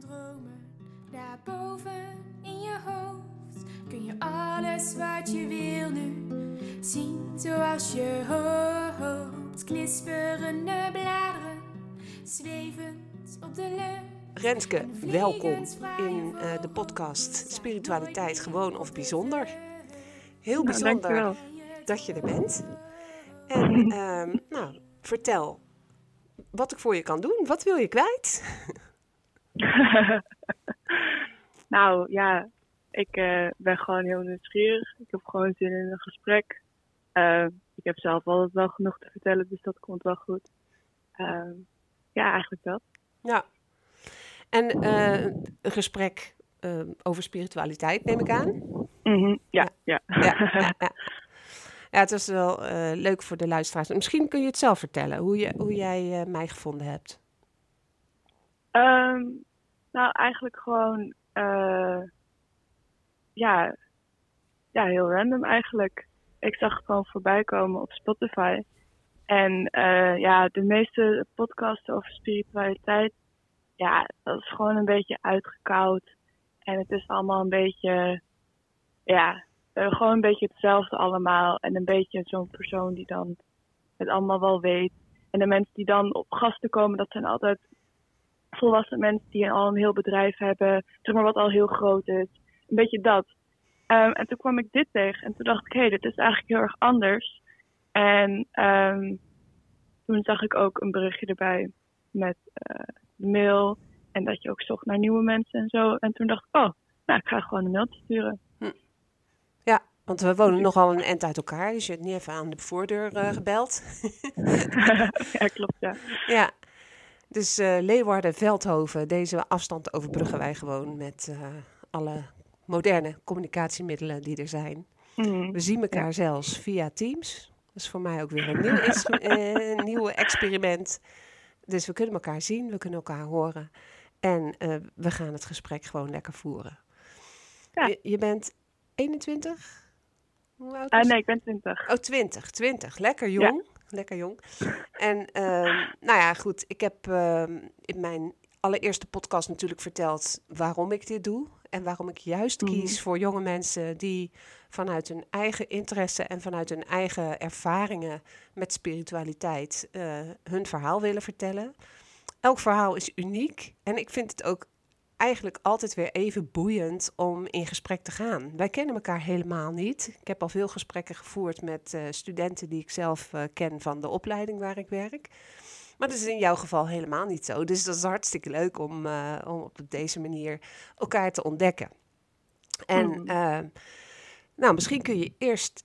Dromen, daarboven in je hoofd kun je alles wat je wil nu zien zoals je hoopt. Knisperende bladeren, zwevend op de lucht. Renske, welkom in uh, de podcast Spiritualiteit Gewoon of Bijzonder. Heel Nou, bijzonder dankjewel. dat je er bent. En ehm, nou, vertel wat ik voor je kan doen. Wat wil je kwijt? nou ja, ik eh, ben gewoon heel nieuwsgierig. Ik heb gewoon zin in een gesprek. Eh, ik heb zelf altijd wel genoeg te vertellen, dus dat komt wel goed. Eh, ja, eigenlijk dat. Ja. En een gesprek over spiritualiteit neem ik aan. Mhm, ja, ja. Ja, ja, ja. ja het was wel leuk voor de luisteraars. Misschien kun je het zelf vertellen, hoe, je, hoe jij mij gevonden hebt. Ehm, nou, eigenlijk gewoon, eh, ja, ja, heel random eigenlijk. Ik zag het gewoon voorbij komen op Spotify. En eh, ja, de meeste podcasts over spiritualiteit, ja, dat is gewoon een beetje uitgekoud. En het is allemaal een beetje, ja, gewoon een beetje hetzelfde allemaal. En een beetje zo'n persoon die dan het allemaal wel weet. En de mensen die dan op gasten komen, dat zijn altijd volwassen mensen die al een heel bedrijf hebben, zeg maar wat al heel groot is. Een beetje dat. Ehm, en toen kwam ik dit tegen en toen dacht ik, hé, hey, dit is eigenlijk heel erg anders. En ehm, toen zag ik ook een berichtje erbij met eh, de mail en dat je ook zocht naar nieuwe mensen en zo. En toen dacht ik, oh, nou, ik ga gewoon een mailtje sturen. Ja, want we wonen nogal een eind uit elkaar, dus je hebt niet even aan de voordeur eh, gebeld. ja, klopt, ja. ja, dus eh, Leeuwarden, Veldhoven, deze afstand overbruggen wij gewoon met eh, alle moderne communicatiemiddelen die er zijn. Mhm. We zien elkaar zelfs via Teams. Dat is voor mij ook weer een nieuw, eh, nieuw experiment. Dus we kunnen elkaar zien, we kunnen elkaar horen. En we gaan het gesprek gewoon lekker voeren. Ja. Je, je bent 21? Hoe oud nee, ik ben 20. Oh, 20, 20. Lekker jong. Lekker jong. En ehm, nou ja, goed. Ik heb ehm, in mijn allereerste podcast natuurlijk verteld waarom ik dit doe. En waarom ik juist Mhm. kies voor jonge mensen die vanuit hun eigen interesse en vanuit hun eigen ervaringen met spiritualiteit eh, hun verhaal willen vertellen. Elk verhaal is uniek. En ik vind het ook eigenlijk altijd weer even boeiend om in gesprek te gaan. Wij kennen elkaar helemaal niet. Ik heb al veel gesprekken gevoerd met eh, studenten die ik zelf eh, ken van de opleiding waar ik werk. Maar dat is in jouw geval helemaal niet zo. Dus dat is hartstikke leuk om, eh, om op deze manier elkaar te ontdekken. En eh, nou, misschien kun je eerst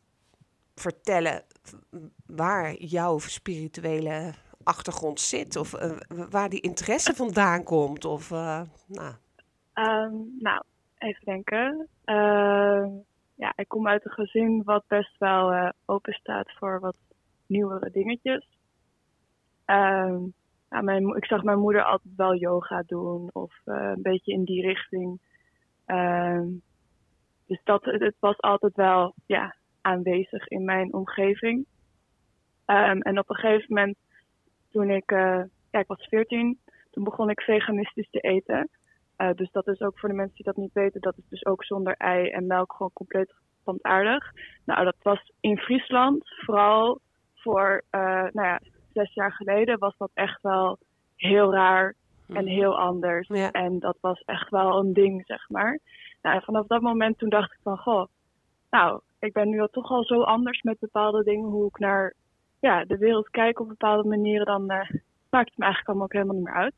vertellen waar jouw spirituele achtergrond zit. Of waar die interesse vandaan komt. Of, nou, Ehm, nou, even denken. Ehm, ja, ik kom uit een gezin wat best wel eh, open staat voor wat nieuwere dingetjes. Ehm, nou, mijn, ik zag mijn moeder altijd wel yoga doen of eh, een beetje in die richting. Dus dat, het was altijd wel ja, aanwezig in mijn omgeving. En op een gegeven moment, toen ik, eh, ja, ik was 14, toen begon ik veganistisch te eten. Uh, dus dat is ook voor de mensen die dat niet weten, dat is dus ook zonder ei en melk gewoon compleet plantaardig. Nou, dat was in Friesland vooral voor uh, nou ja, zes jaar geleden was dat echt wel heel raar en Mhm. heel anders. Ja. En dat was echt wel een ding, zeg maar. Nou, en vanaf dat moment toen dacht ik van, goh, nou, ik ben nu al toch al zo anders met bepaalde dingen, hoe ik naar ja, de wereld kijk op bepaalde manieren, dan eh, maakt het me eigenlijk allemaal ook helemaal niet meer uit.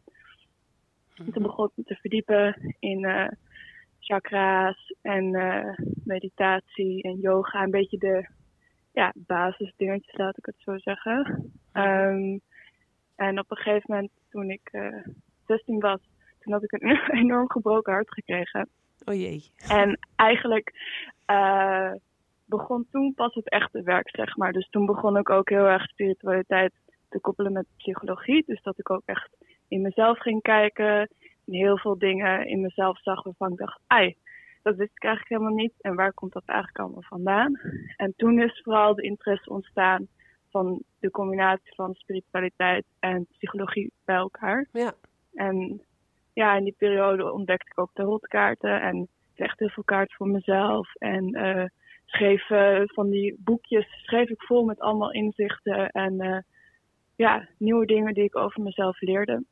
En toen begon ik me te verdiepen in eh, chakra's en eh, meditatie en yoga. Een beetje de ja, basisdingetjes, laat ik het zo zeggen. Ehm, en op een gegeven moment, toen ik eh 16 was, toen had ik een enorm gebroken hart gekregen. Oh jee. En eigenlijk begon toen pas het echte werk, zeg maar. Dus toen begon ik ook heel erg spiritualiteit te koppelen met psychologie. Dus dat ik ook echt in mezelf ging kijken. En heel veel dingen in mezelf zag waarvan ik dacht, ai, dat wist ik eigenlijk helemaal niet. En waar komt dat eigenlijk allemaal vandaan? En toen is vooral de interesse ontstaan van de combinatie van spiritualiteit en psychologie bij elkaar. Ja. En ja, in die periode ontdekte ik ook tarotkaarten en legde heel veel kaarten voor mezelf. En eh, schreef eh, van die boekjes, schreef ik vol met allemaal inzichten en eh, ja, nieuwe dingen die ik over mezelf leerde.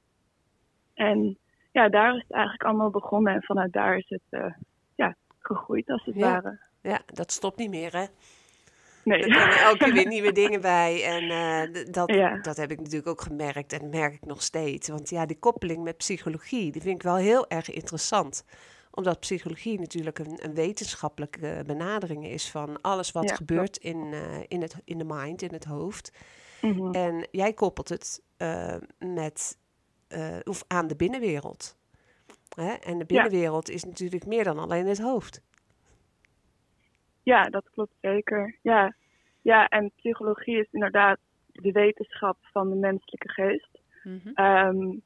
En ja, daar is het eigenlijk allemaal begonnen en vanuit daar is het eh, ja, gegroeid als het Ja. ware. Ja, dat stopt niet meer, hè? Nee. Er komen elke keer weer nieuwe dingen bij. En eh, dat, Ja. dat heb ik natuurlijk ook gemerkt en merk ik nog steeds. Want ja, die koppeling met psychologie, die vind ik wel heel erg interessant. Omdat psychologie natuurlijk een, een wetenschappelijke benadering is van alles wat Ja, gebeurt in, eh, in, het, in de mind, in het hoofd. Mhm. En jij koppelt het met, eh, of aan de binnenwereld. Hè? En de binnenwereld is natuurlijk meer dan alleen het hoofd. Ja, dat klopt zeker. Ja. ja, en psychologie is inderdaad de wetenschap van de menselijke geest. Ehm,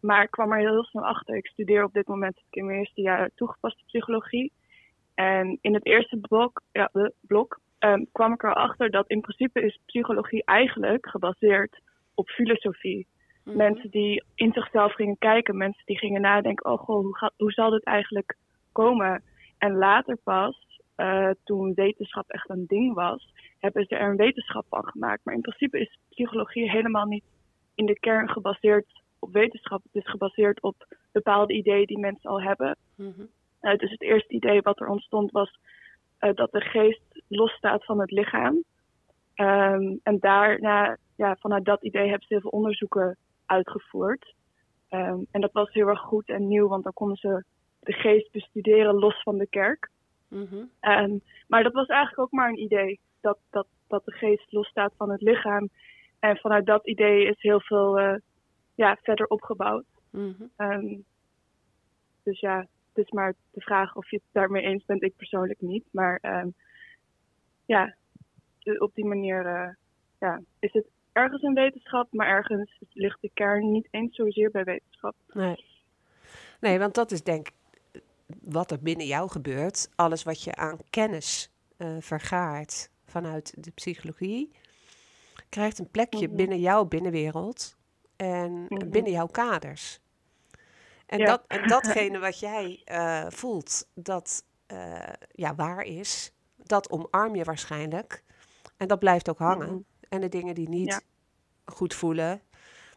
maar ik kwam er heel snel achter. Ik studeer op dit moment ik in mijn eerste jaar toegepaste psychologie. En in het eerste blok, ja, de blok ehm, kwam ik erachter dat in principe is psychologie eigenlijk gebaseerd op filosofie. Mhm. Mensen die in zichzelf gingen kijken, mensen die gingen nadenken, oh goh, hoe, hoe zal dit eigenlijk komen? En later pas, eh, toen wetenschap echt een ding was, hebben ze er een wetenschap van gemaakt. Maar in principe is psychologie helemaal niet in de kern gebaseerd op wetenschap. Het is gebaseerd op bepaalde ideeën die mensen al hebben. Mhm. Eh, dus het eerste idee wat er ontstond was eh, dat de geest losstaat van het lichaam. Ehm, en daarna, ja, vanuit dat idee hebben ze heel veel onderzoeken uitgevoerd. Ehm, en dat was heel erg goed en nieuw, want dan konden ze de geest bestuderen los van de kerk. Ehm, maar dat was eigenlijk ook maar een idee, dat, dat, dat de geest losstaat van het lichaam. En vanuit dat idee is heel veel eh, ja, verder opgebouwd. Mhm. Ehm, dus ja, het is maar de vraag of je het daarmee eens bent. Ik persoonlijk niet. Maar ja, op die manier eh, ja, is het ergens een wetenschap, maar ergens ligt de kern niet eens zozeer bij wetenschap. Nee. nee, want dat is denk ik wat er binnen jou gebeurt. Alles wat je aan kennis eh, vergaart vanuit de psychologie, krijgt een plekje Mhm. binnen jouw binnenwereld en Mhm. binnen jouw kaders. En, Ja. dat, en datgene wat jij eh, voelt dat eh, ja, waar is, dat omarm je waarschijnlijk. En dat blijft ook hangen. Mhm. En de dingen die niet Ja. goed voelen,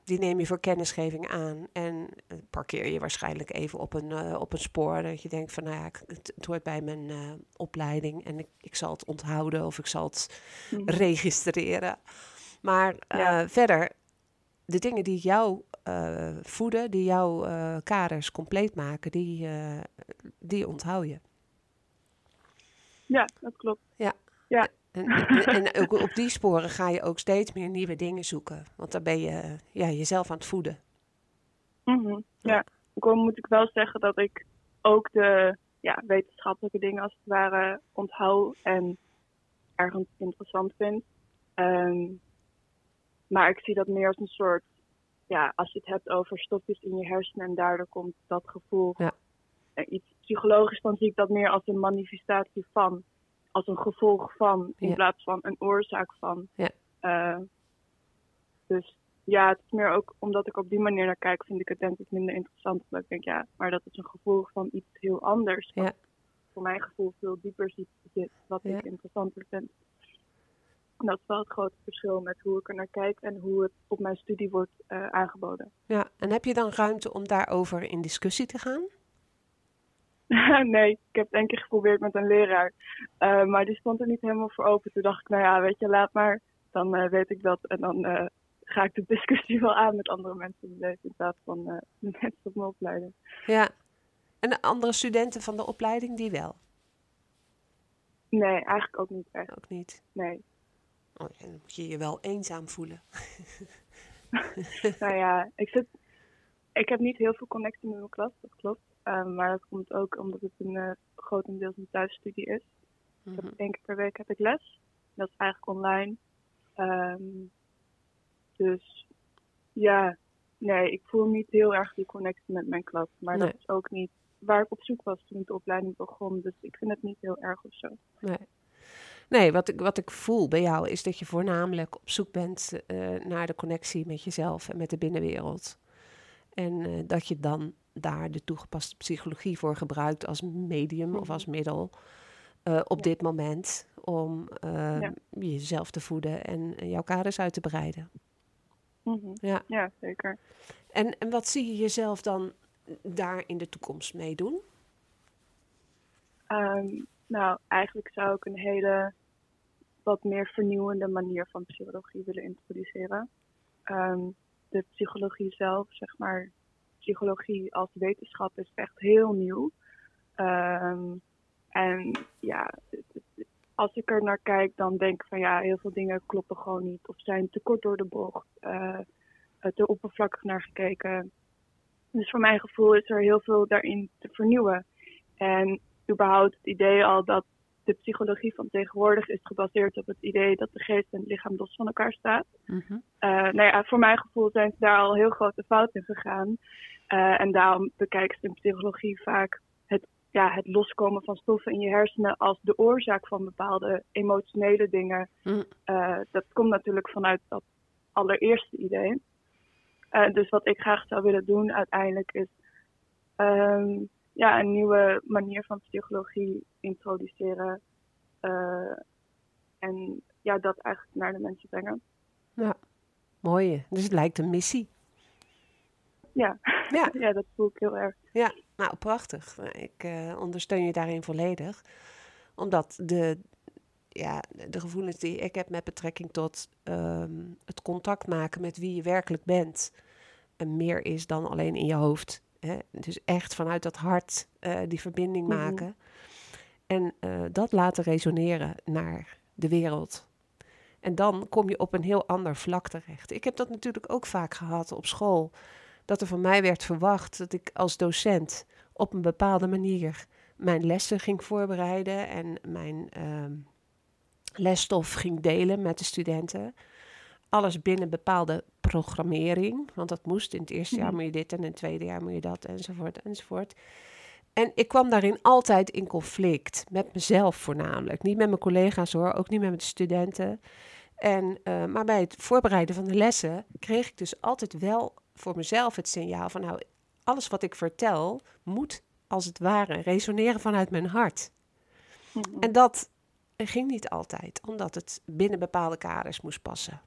die neem je voor kennisgeving aan. En eh, parkeer je waarschijnlijk even op een, eh, op een spoor. Dat je denkt van, nou ja, ik- het, het hoort bij mijn eh, opleiding. En ik, ik zal het onthouden of ik zal het Mhm. registreren. Maar Ja. verder, de dingen die jou voeden, die jouw kaders compleet maken, die, die onthoud je. Ja, dat klopt. En, en, en ook op die sporen ga je ook steeds meer nieuwe dingen zoeken. Want dan ben je ja, jezelf aan het voeden. Mhm, Ja, ik moet ik wel zeggen dat ik ook de ja, wetenschappelijke dingen als het ware onthoud en ergens interessant vind. Ehm, maar ik zie dat meer als een soort, ja, als je het hebt over stofjes in je hersenen en daardoor komt dat gevoel. Ja. iets psychologisch, dan zie ik dat meer als een manifestatie van, als een gevolg van, in Ja. plaats van een oorzaak van. Ja. Eh, dus ja, het is meer ook omdat ik op die manier naar kijk, vind ik het denk ik minder interessant. Omdat ik denk, ja, maar dat is een gevolg van iets heel anders. Wat Ja. voor mijn gevoel veel dieper zit, wat ik interessanter vind. Dat is wel het grote verschil met hoe ik er naar kijk en hoe het op mijn studie wordt eh, aangeboden. Ja, en heb je dan ruimte om daarover in discussie te gaan? nee, ik heb het één keer geprobeerd met een leraar. Uh, maar die stond er niet helemaal voor open. Toen dacht ik, nou ja, weet je, laat maar. Dan uh, weet ik dat. En dan uh, ga ik de discussie wel aan met andere mensen in leven. In plaats van de mensen op mijn opleiding. Ja. En de andere studenten van de opleiding, die wel? Nee, eigenlijk ook niet echt. Ook niet? Nee. Oh, dan moet je je wel eenzaam voelen. nou ja, ik, zit, ik heb niet heel veel connectie met mijn klas, dat klopt. Um, maar dat komt ook omdat het een uh, grotendeels een thuisstudie is. Mm -hmm. Ik heb één keer per week heb ik les. Dat is eigenlijk online. Um, dus ja, nee, ik voel niet heel erg die connectie met mijn klas. Maar nee. dat is ook niet waar ik op zoek was toen ik de opleiding begon. Dus ik vind het niet heel erg of zo. Nee. Nee, wat ik, wat ik voel bij jou is dat je voornamelijk op zoek bent uh, naar de connectie met jezelf en met de binnenwereld. En uh, dat je dan daar de toegepaste psychologie voor gebruikt als medium of als middel uh, op ja. dit moment om ja. jezelf te voeden en jouw kaders uit te breiden. Mm -hmm. ja. ja, zeker. En, en wat zie je jezelf dan daar in de toekomst mee doen? Um, nou, eigenlijk zou ik een hele wat meer vernieuwende manier van psychologie willen introduceren. Um, de psychologie zelf, zeg maar, psychologie als wetenschap is echt heel nieuw. Um, en ja, als ik er naar kijk, dan denk ik van ja, heel veel dingen kloppen gewoon niet of zijn te kort door de bocht, uh, te oppervlakkig naar gekeken. Dus voor mijn gevoel is er heel veel daarin te vernieuwen. En überhaupt het idee al dat de psychologie van tegenwoordig is gebaseerd op het idee dat de geest en het lichaam los van elkaar staat. Mm -hmm. uh, nou ja, voor mijn gevoel zijn ze daar al heel grote fouten in gegaan. Uh, en daarom bekijken ze in psychologie vaak het, ja, het loskomen van stoffen in je hersenen als de oorzaak van bepaalde emotionele dingen. Mm. Uh, dat komt natuurlijk vanuit dat allereerste idee. dus wat ik graag zou willen doen uiteindelijk is um, ja, een nieuwe manier van psychologie introduceren. En ja, dat eigenlijk naar de mensen brengen. Ja, mooi. Dus het lijkt een missie. Ja, ja. ja dat voel ik heel erg. Ja, nou prachtig. Ik uh, ondersteun je daarin volledig. Omdat de, ja, de gevoelens die ik heb met betrekking tot um, het contact maken met wie je werkelijk bent, meer is dan alleen in je hoofd. Hè? Dus echt vanuit dat hart uh, die verbinding maken. Mm -hmm. En uh, dat laten resoneren naar de wereld. En dan kom je op een heel ander vlak terecht. Ik heb dat natuurlijk ook vaak gehad op school. Dat er van mij werd verwacht dat ik als docent op een bepaalde manier mijn lessen ging voorbereiden en mijn uh, lesstof ging delen met de studenten. Alles binnen bepaalde programmering, want dat moest. In het eerste jaar moet je dit en in het tweede jaar moet je dat enzovoort enzovoort. En ik kwam daarin altijd in conflict, met mezelf voornamelijk. Niet met mijn collega's hoor, ook niet met mijn studenten. En, uh, maar bij het voorbereiden van de lessen kreeg ik dus altijd wel voor mezelf het signaal van nou, alles wat ik vertel moet als het ware resoneren vanuit mijn hart. Mm -hmm. En dat ging niet altijd, omdat het binnen bepaalde kaders moest passen.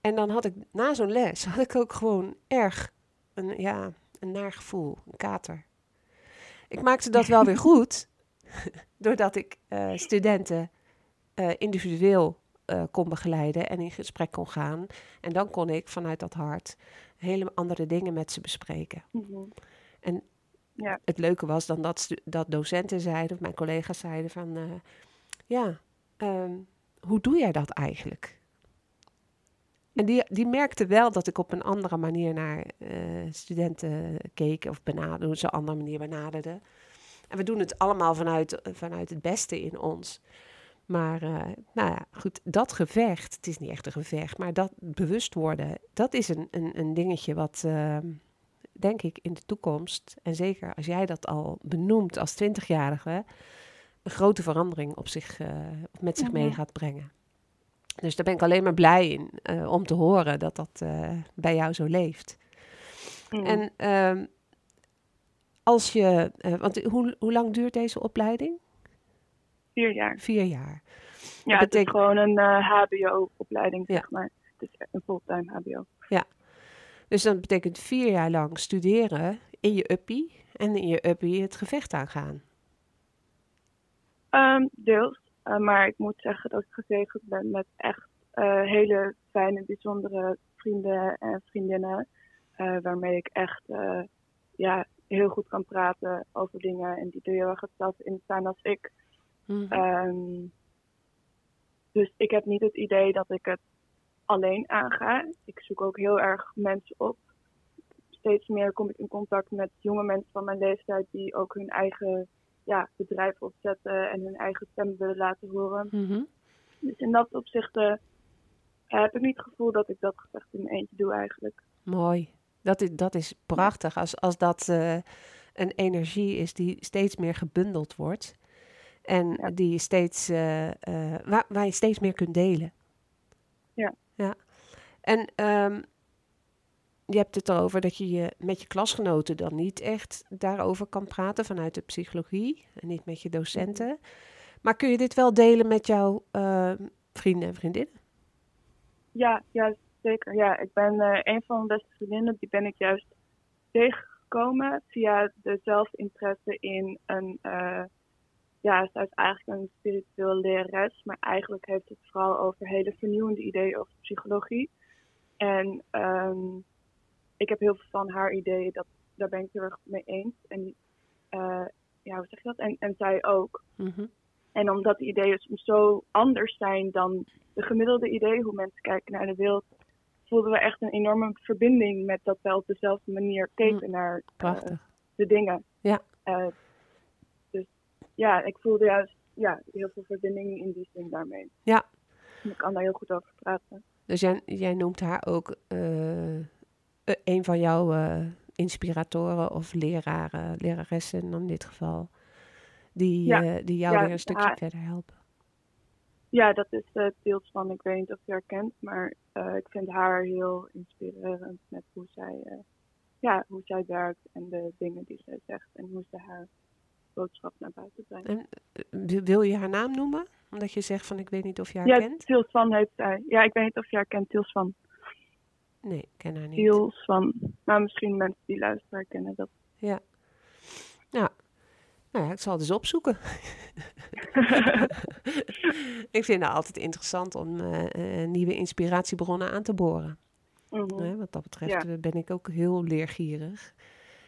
En dan had ik na zo'n les had ik ook gewoon erg een, ja, een naar gevoel, een kater. Ik maakte dat wel weer goed, doordat ik uh, studenten uh, individueel uh, kon begeleiden en in gesprek kon gaan. En dan kon ik vanuit dat hart hele andere dingen met ze bespreken. Mm -hmm. En ja. het leuke was dan dat, dat docenten zeiden, of mijn collega's zeiden van, ja, um, hoe doe jij dat eigenlijk? En die, die merkte wel dat ik op een andere manier naar uh, studenten keek of benaderde, ze een andere manier benaderden. En we doen het allemaal vanuit, vanuit het beste in ons. Maar uh, nou ja, goed, dat gevecht, het is niet echt een gevecht, maar dat bewust worden, dat is een, een, een dingetje wat, uh, denk ik, in de toekomst, en zeker als jij dat al benoemt als twintigjarige, een grote verandering op zich, uh, met zich mee gaat brengen. Dus daar ben ik alleen maar blij in uh, om te horen dat dat bij jou zo leeft. Mm. En uh, als je, want hoe, hoe lang duurt deze opleiding? Vier jaar. Vier jaar. Ja, het betekent- is gewoon een eh, HBO-opleiding, Ja. zeg maar. Het is een fulltime HBO. Dus dat betekent vier jaar lang studeren in je uppie en in je uppie het gevecht aangaan. Ehm, deels. Eh, maar ik moet zeggen dat ik gezegend ben met echt eh, hele fijne, bijzondere vrienden en vriendinnen. eh, waarmee ik echt eh, ja, heel goed kan praten over dingen. En die er heel erg hetzelfde in staan als ik. Mhm. Ehm, dus ik heb niet het idee dat ik het alleen aanga. Ik zoek ook heel erg mensen op. Steeds meer kom ik in contact met jonge mensen van mijn leeftijd die ook hun eigen ja, bedrijf opzetten en hun eigen stem willen laten horen. Mhm. Dus in dat opzicht heb ik niet het gevoel dat ik dat gevecht in mijn eentje doe eigenlijk. Mooi. Dat is, dat is prachtig als, als dat eh, een energie is die steeds meer gebundeld wordt. En Ja. die je steeds, eh, eh, waar, waar je steeds meer kunt delen. Ja. ja. En ehm, je hebt het erover dat je, je met je klasgenoten dan niet echt daarover kan praten vanuit de psychologie. En niet met je docenten. Maar kun je dit wel delen met jouw eh, vrienden en vriendinnen? Ja, ja, zeker. Ja, ik ben eh, een van mijn beste vriendinnen, die ben ik juist tegengekomen via de zelfinteresse in een, ja, zij is eigenlijk een spiritueel lerares, maar eigenlijk heeft het vooral over hele vernieuwende ideeën over psychologie. En ehm, ik heb heel veel van haar ideeën, dat, daar ben ik heel erg mee eens. En eh, ja, hoe zeg je dat? En, en zij ook. Mhm. En omdat die ideeën soms zo anders zijn dan de gemiddelde ideeën, hoe mensen kijken naar de wereld, voelden we echt een enorme verbinding met dat we op dezelfde manier keken naar eh, de dingen. Ja. Eh, ja, ik voelde juist ja, heel veel verbinding in die zin daarmee. Ja. En ik kan daar heel goed over praten. Dus jij, jij noemt haar ook eh, eh, een van jouw eh, inspiratoren of leraren, leraressen in dit geval, die, Ja. die jou Ja, weer een stukje haar- verder helpen. Ja, dat is deels van, ik weet niet of je haar kent, maar ik vind haar heel inspirerend met hoe zij, ja, hoe zij werkt en de dingen die zij zegt en hoe ze haar boodschap naar buiten brengt. En eh, wil- je haar naam noemen? Omdat je zegt van ik weet niet of je haar Ja, kent. Tiels van heeft zij. Ja, ik weet niet of je haar kent, Tiels van. Nee, ik ken haar niet. Tiels van. Maar misschien mensen die luisteren kennen dat. Nou ja, ik zal het eens opzoeken. ik vind het altijd interessant om eh, nieuwe inspiratiebronnen aan te boren. Hè, wat dat betreft Ja. ben ik ook heel leergierig.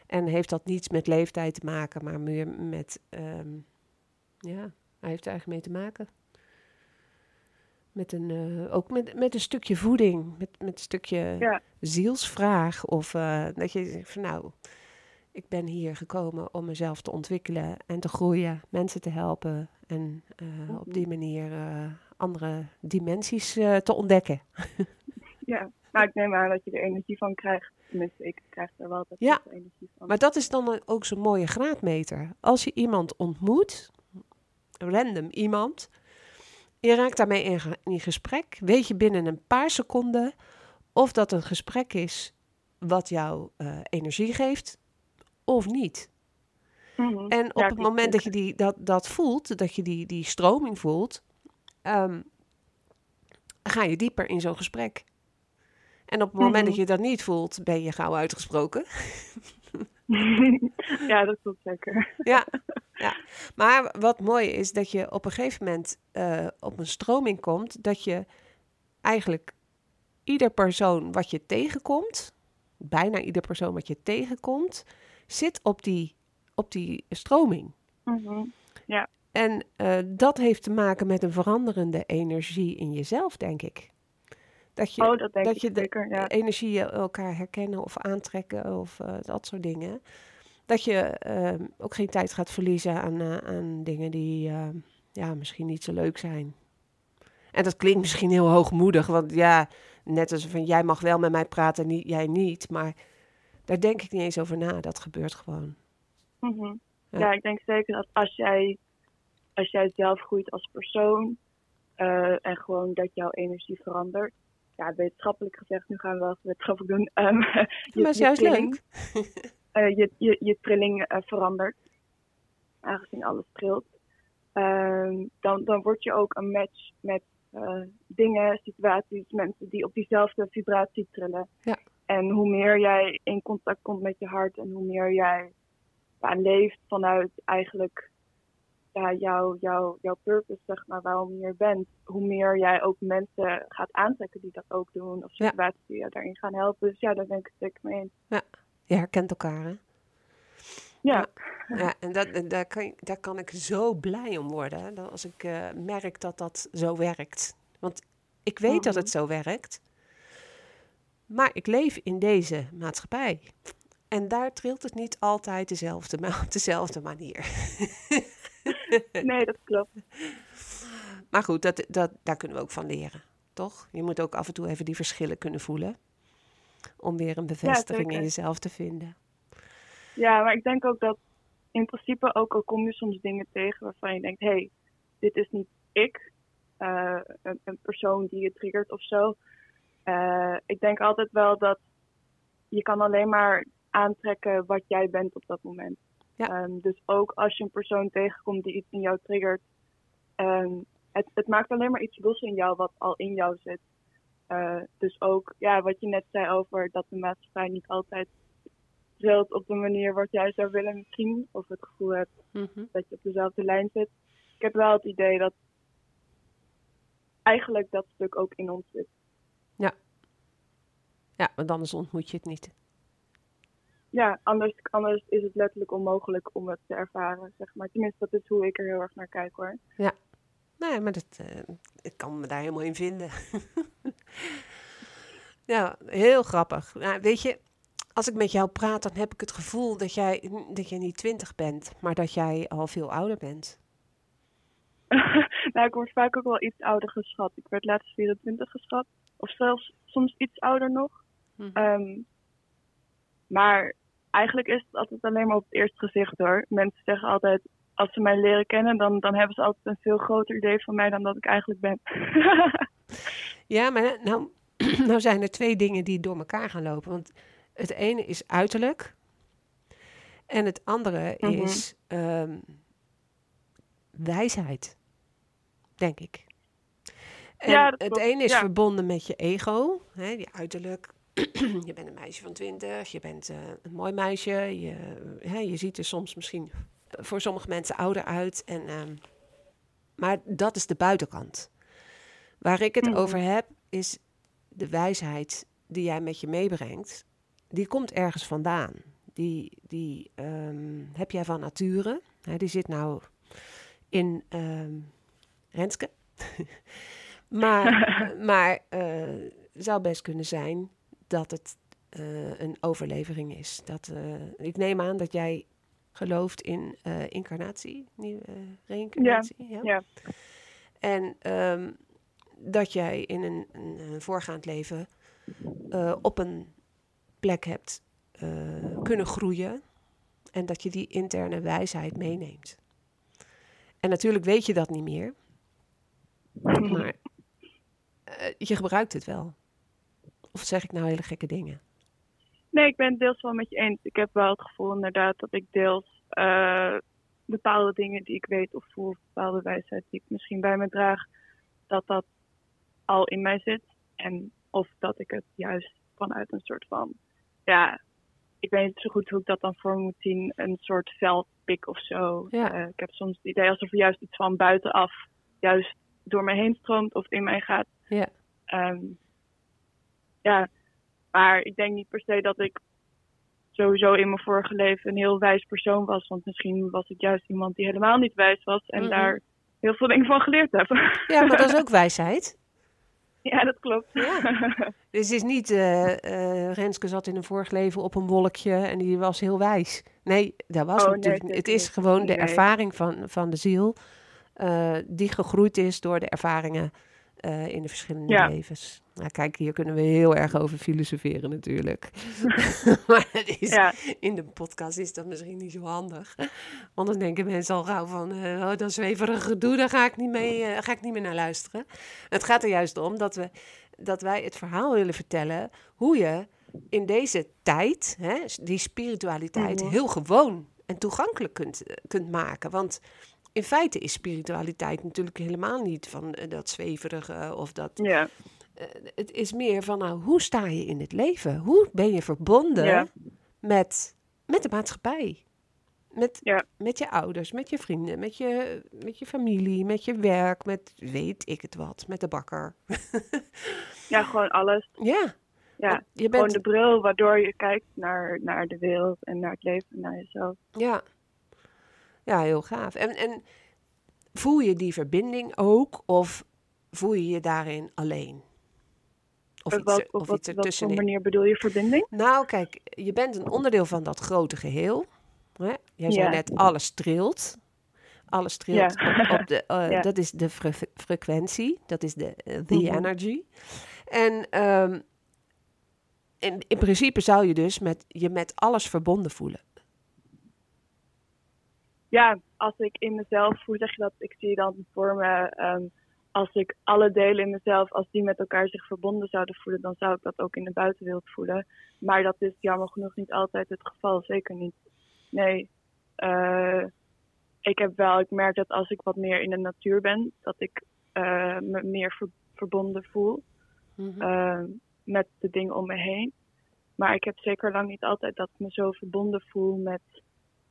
En heeft dat niets met leeftijd te maken, maar meer met, ehm, ja, hij heeft er eigenlijk mee te maken. Met een, eh, ook met, met een stukje voeding, met, met een stukje Ja. zielsvraag. Of eh, dat je zegt van nou, ik ben hier gekomen om mezelf te ontwikkelen en te groeien, mensen te helpen en eh, op die manier eh, andere dimensies te ontdekken. ja. Nou, ik neem aan dat je er energie van krijgt. Tenminste, ik krijg er wel dat Ja. energie van. Maar dat is dan ook zo'n mooie graadmeter. Als je iemand ontmoet, random iemand, je raakt daarmee in, ge- in gesprek, weet je binnen een paar seconden of dat een gesprek is wat jou eh, energie geeft of niet. Mhm. En op Ja, het moment dat je die, dat, dat voelt, dat je die, die stroming voelt, ehm, ga je dieper in zo'n gesprek. En op het moment Mhm. dat je dat niet voelt, ben je gauw uitgesproken. ja, dat klopt zeker. Ja, ja. Maar wat mooi is dat je op een gegeven moment eh, op een stroming komt dat je eigenlijk ieder persoon wat je tegenkomt, bijna ieder persoon wat je tegenkomt, zit op die, op die stroming. Mhm. En eh, dat heeft te maken met een veranderende energie in jezelf, denk ik. Dat je, oh, dat denk dat ik je de- zeker. Ja. energieën elkaar herkennen of aantrekken of eh, dat soort dingen. Dat je ehm, ook geen tijd gaat verliezen aan, eh, aan dingen die eh, ja, misschien niet zo leuk zijn. En dat klinkt misschien heel hoogmoedig, want ja, net als van jij mag wel met mij praten, niet, jij niet. Maar daar denk ik niet eens over na, dat gebeurt gewoon. Mhm. Ja. Ja. ik denk zeker dat als jij, als jij zelf groeit als persoon eh, en gewoon dat jouw energie verandert. Ja, wetenschappelijk gezegd, nu gaan we wel even wetenschappelijk doen. ehm, je, maar is juist trilling, leuk. eh, je, je, je trilling eh, verandert, aangezien alles trilt. ehm, dan, dan word je ook een match met eh, dingen, situaties, mensen die op diezelfde vibratie trillen. Ja. En hoe meer jij in contact komt met je hart en hoe meer jij ja, leeft vanuit eigenlijk ja, jouw, jouw, jouw purpose, zeg maar, waarom je hier bent, hoe meer jij ook mensen gaat aantrekken die dat ook doen, of Ja. situaties die je daarin gaan helpen. Dus ja, daar ben ik het zeker mee eens. Je herkent elkaar, hè? Ja, Ja, en dat, daar, kan, daar kan ik zo blij om worden. hè, Als ik eh, merk dat dat zo werkt. Want ik weet dat het zo werkt. Maar ik leef in deze maatschappij. En daar trilt het niet altijd dezelfde, ma- op dezelfde manier. nee, dat klopt. Maar goed, dat, dat, daar kunnen we ook van leren. Toch? Je moet ook af en toe even die verschillen kunnen voelen. Om weer een bevestiging in jezelf te vinden. Ja, maar ik denk ook dat in principe ook al kom je soms dingen tegen waarvan je denkt, hé, hey, dit is niet ik, eh, een, een persoon die je triggert of zo. Eh, ik denk altijd wel dat je kan alleen maar aantrekken wat jij bent op dat moment. Ja. Ehm, dus ook als je een persoon tegenkomt die iets in jou triggert, ehm, het, het maakt alleen maar iets los in jou wat al in jou zit. Eh, dus ook ja, wat je net zei over dat de maatschappij niet altijd trilt op de manier wat jij zou willen misschien. Of het gevoel hebt Mhm. dat je op dezelfde lijn zit. Ik heb wel het idee dat eigenlijk dat stuk ook in ons zit. Ja, want anders ontmoet je het niet. Ja, anders, anders is het letterlijk onmogelijk om het te ervaren, zeg maar. Tenminste, dat is hoe ik er heel erg naar kijk hoor. Nee, maar dat, eh, ik kan me daar helemaal in vinden. ja, heel grappig. Nou, weet je, als ik met jou praat, dan heb ik het gevoel dat jij, dat jij niet twintig bent, maar dat jij al veel ouder bent. nou, ik word vaak ook wel iets ouder geschat. Ik werd laatst 24 geschat. Of zelfs soms iets ouder nog. Mhm. Ehm, maar eigenlijk is het altijd alleen maar op het eerste gezicht hoor. Mensen zeggen altijd, als ze mij leren kennen, dan, dan hebben ze altijd een veel groter idee van mij dan dat ik eigenlijk ben. Ja, maar nou, nou zijn er twee dingen die door elkaar gaan lopen. Want het ene is uiterlijk. En het andere Mhm. is ehm, wijsheid, denk ik. En Ja, het ene is ja. verbonden met je ego, hè, je uiterlijk. je bent een meisje van twintig, je bent eh, een mooi meisje. Je, hè, je ziet er soms misschien voor sommige mensen ouder uit. En, ehm, maar dat is de buitenkant. Waar ik het Mhm. over heb, is de wijsheid die jij met je meebrengt. Die komt ergens vandaan. Die, die ehm, heb jij van nature. Hè, die zit nou in ehm Renske. maar maar eh, zou best kunnen zijn dat het eh, een overlevering is. Dat, eh, ik neem aan dat jij gelooft in eh, incarnatie, nieuwe, reïncarnatie. Ja. ja. En ehm, dat jij in een, een, eh, voorgaand leven op een plek hebt kunnen groeien. En dat je die interne wijsheid meeneemt. En natuurlijk weet je dat niet meer. Maar je gebruikt het wel. Of zeg ik nou hele gekke dingen? Nee, ik ben het deels wel met je eens. Ik heb wel het gevoel inderdaad dat ik deels eh, bepaalde dingen die ik weet of voel, of bepaalde wijsheid die ik misschien bij me draag, dat dat al in mij zit. En of dat ik het juist vanuit een soort van, ja, ik weet niet zo goed hoe ik dat dan voor moet zien, een soort veldpik of zo. Ja. Eh, ik heb soms het idee alsof er juist iets van buitenaf juist door mij heen stroomt of in mij gaat. Ja. Ehm, ja, maar ik denk niet per se dat ik sowieso in mijn vorige leven een heel wijs persoon was. Want misschien was ik juist iemand die helemaal niet wijs was en Mhm. daar heel veel dingen van geleerd heb. Ja, maar dat is ook wijsheid. ja, dat klopt. Ja. Dus het is niet, eh, Renske zat in een vorig leven op een wolkje en die was heel wijs. Nee, dat was Oh, het natuurlijk nee. Het is niet. gewoon de ervaring van, van de ziel, eh, die gegroeid is door de ervaringen in de verschillende Ja. levens. Nou, kijk, hier kunnen we heel erg over filosoferen natuurlijk. maar het is, Ja. in de podcast is dat misschien niet zo handig. Want dan denken mensen al gauw van, eh oh, dat zweverige gedoe, daar ga ik, niet mee, eh, ga ik niet meer naar luisteren. Het gaat er juist om dat, we, dat wij het verhaal willen vertellen hoe je in deze tijd, hè, die spiritualiteit, Mhm. heel gewoon en toegankelijk kunt, eh, kunt maken. Want in feite is spiritualiteit natuurlijk helemaal niet van dat zweverige of dat. Ja, het is meer van, nou, hoe sta je in het leven? Hoe ben je verbonden Ja. met, met de maatschappij? Met, Ja. met je ouders, met je vrienden, met je, met je familie, met je werk, met weet ik het wat, met de bakker. ja, gewoon alles. ja, Ja, want je gewoon bent, de bril waardoor je kijkt naar, naar de wereld en naar het leven en naar jezelf. ja. ja, heel gaaf. En, en voel je die verbinding ook of voel je je daarin alleen? Of Op iets, wat, op of wat, iets voor ertussenin? manier bedoel je verbinding? Nou, kijk, je bent een onderdeel van dat grote geheel. Hè? Jij zei Ja. net, alles trilt. Alles trilt Ja. op, op de... eh, Ja. Dat is de fre- frequentie. Dat is de eh, the Mhm. energy. En ehm, in, in principe zou je dus met, je met alles verbonden voelen. Ja, als ik in mezelf, hoe zeg je dat? Ik zie dan voor me, ehm, als ik alle delen in mezelf, als die met elkaar zich verbonden zouden voelen, dan zou ik dat ook in de buitenwereld voelen. Maar dat is jammer genoeg niet altijd het geval, zeker niet. Nee, eh, ik heb wel, ik merk dat als ik wat meer in de natuur ben, dat ik eh, me meer ver- verbonden voel Mhm. eh, met de dingen om me heen. Maar ik heb zeker lang niet altijd dat ik me zo verbonden voel met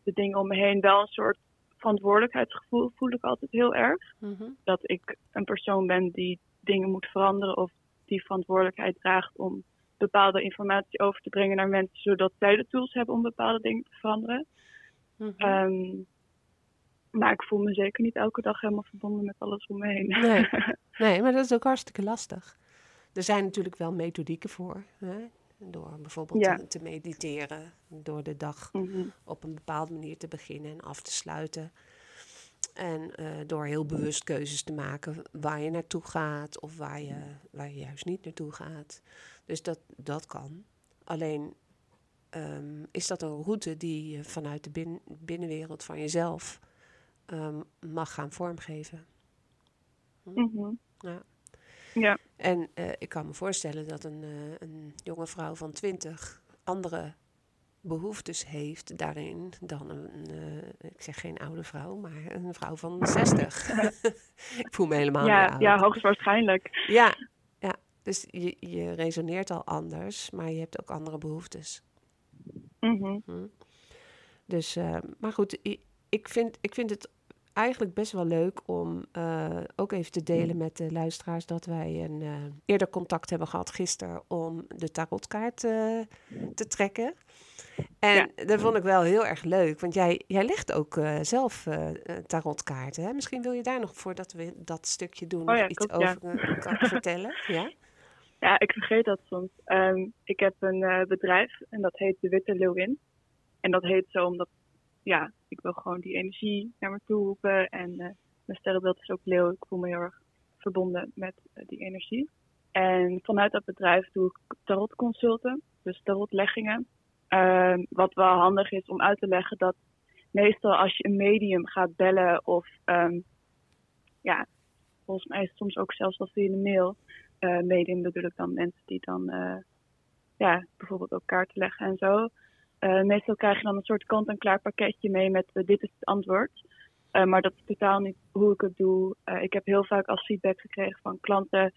de dingen om me heen. Wel een soort verantwoordelijkheidsgevoel voel ik altijd heel erg. Mhm. Dat ik een persoon ben die dingen moet veranderen of die verantwoordelijkheid draagt om bepaalde informatie over te brengen naar mensen, zodat zij de tools hebben om bepaalde dingen te veranderen. Mhm. Ehm, maar ik voel me zeker niet elke dag helemaal verbonden met alles om me heen. Nee. Nee, maar dat is ook hartstikke lastig. Er zijn natuurlijk wel methodieken voor. Hè? Door bijvoorbeeld Ja. te, te mediteren, door de dag Mhm. op een bepaalde manier te beginnen en af te sluiten. En eh, door heel bewust keuzes te maken waar je naartoe gaat of waar je, waar je juist niet naartoe gaat. Dus dat, dat kan. Alleen ehm, is dat een route die je vanuit de bin- binnenwereld van jezelf ehm, mag gaan vormgeven. Mhm. Ja. Ja. En eh, ik kan me voorstellen dat een, eh, een jonge vrouw van 20 andere behoeftes heeft daarin dan een, eh, ik zeg geen oude vrouw, maar een vrouw van 60. ik voel me helemaal Ja, oud. ja, hoogstwaarschijnlijk. ja, ja. Dus je, je resoneert al anders, maar je hebt ook andere behoeftes. Mhm. Hm. Dus, maar goed, ik vind, ik vind het eigenlijk best wel leuk om eh, ook even te delen met de luisteraars dat wij een eh, eerder contact hebben gehad gisteren om de tarotkaart eh, te trekken. En dat vond ik wel heel erg leuk, want jij, jij legt ook zelf tarotkaarten. Hè? Misschien wil je daar nog, voordat we dat stukje doen, nog ja, iets klopt, ja. over kan vertellen. Ja? Ja, ik vergeet dat soms. Ehm, ik heb een bedrijf en dat heet De Witte Leeuwin. En dat heet zo omdat, ja, ik wil gewoon die energie naar me toe roepen. En eh, mijn sterrenbeeld is ook leeuw. Ik voel me heel erg verbonden met eh, die energie. En vanuit dat bedrijf doe ik tarotconsulten, dus tarotleggingen. Ehm, wat wel handig is om uit te leggen dat meestal als je een medium gaat bellen of, ehm, ja, volgens mij is het soms ook zelfs wel via de mail eh medium bedoel ik dan mensen die dan ja, bijvoorbeeld ook kaarten leggen en zo. Eh, meestal krijg je dan een soort kant-en-klaar pakketje mee met eh, dit is het antwoord. Eh, maar dat is totaal niet hoe ik het doe. Ik heb heel vaak als feedback gekregen van klanten